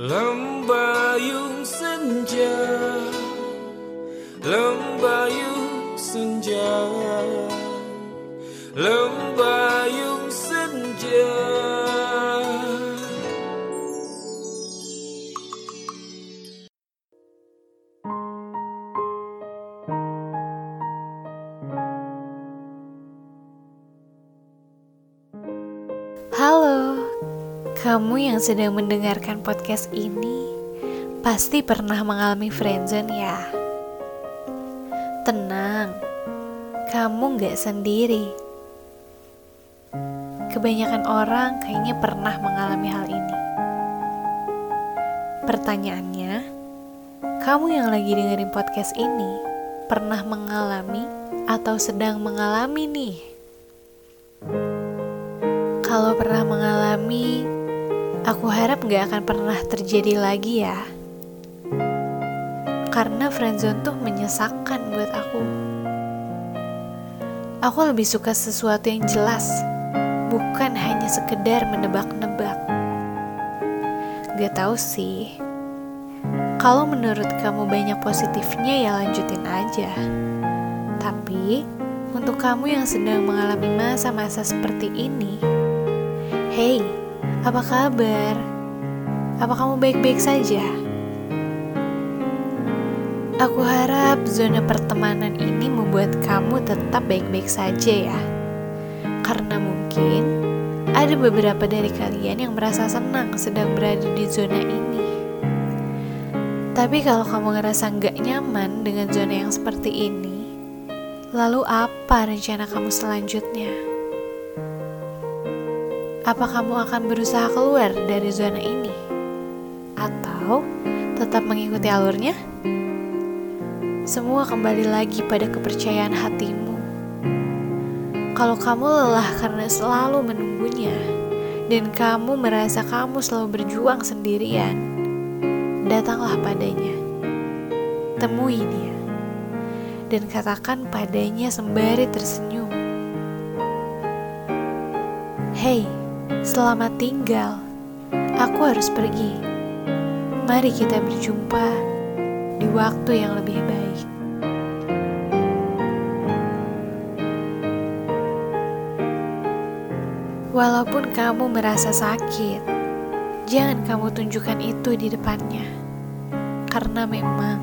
Lâm Ba Yung xin chào Lâm Ba Yung senja. chào Yung xin kamu yang sedang mendengarkan podcast ini pasti pernah mengalami friendzone ya. Tenang, kamu gak sendiri. Kebanyakan orang kayaknya pernah mengalami hal ini. Pertanyaannya, kamu yang lagi dengerin podcast ini pernah mengalami atau sedang mengalami nih? Kalau pernah mengalami, aku harap gak akan pernah terjadi lagi ya. Karena friendzone tuh menyesakkan buat aku. Aku lebih suka sesuatu yang jelas, bukan hanya sekedar menebak-nebak. Gak tahu sih. Kalau menurut kamu banyak positifnya ya lanjutin aja. Tapi, untuk kamu yang sedang mengalami masa-masa seperti ini, Hey, apa kabar? Apa kamu baik-baik saja? Aku harap zona pertemanan ini membuat kamu tetap baik-baik saja ya. Karena mungkin ada beberapa dari kalian yang merasa senang sedang berada di zona ini. Tapi kalau kamu ngerasa nggak nyaman dengan zona yang seperti ini, lalu apa rencana kamu selanjutnya? Apa kamu akan berusaha keluar dari zona ini? Atau tetap mengikuti alurnya? Semua kembali lagi pada kepercayaan hatimu. Kalau kamu lelah karena selalu menunggunya, dan kamu merasa kamu selalu berjuang sendirian, datanglah padanya. Temui dia, dan katakan padanya sembari tersenyum. Hei, Selamat tinggal. Aku harus pergi. Mari kita berjumpa di waktu yang lebih baik. Walaupun kamu merasa sakit, jangan kamu tunjukkan itu di depannya. Karena memang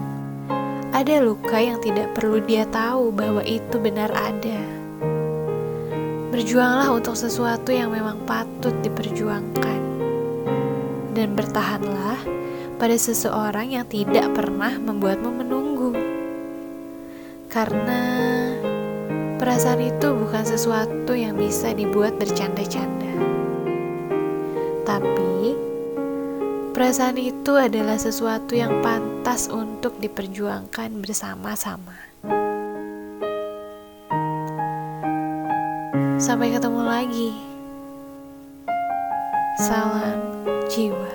ada luka yang tidak perlu dia tahu bahwa itu benar ada. Berjuanglah untuk sesuatu yang memang patut diperjuangkan. Dan bertahanlah pada seseorang yang tidak pernah membuatmu menunggu. Karena perasaan itu bukan sesuatu yang bisa dibuat bercanda-canda. Tapi perasaan itu adalah sesuatu yang pantas untuk diperjuangkan bersama-sama. Sampai ketemu lagi. Salam jiwa.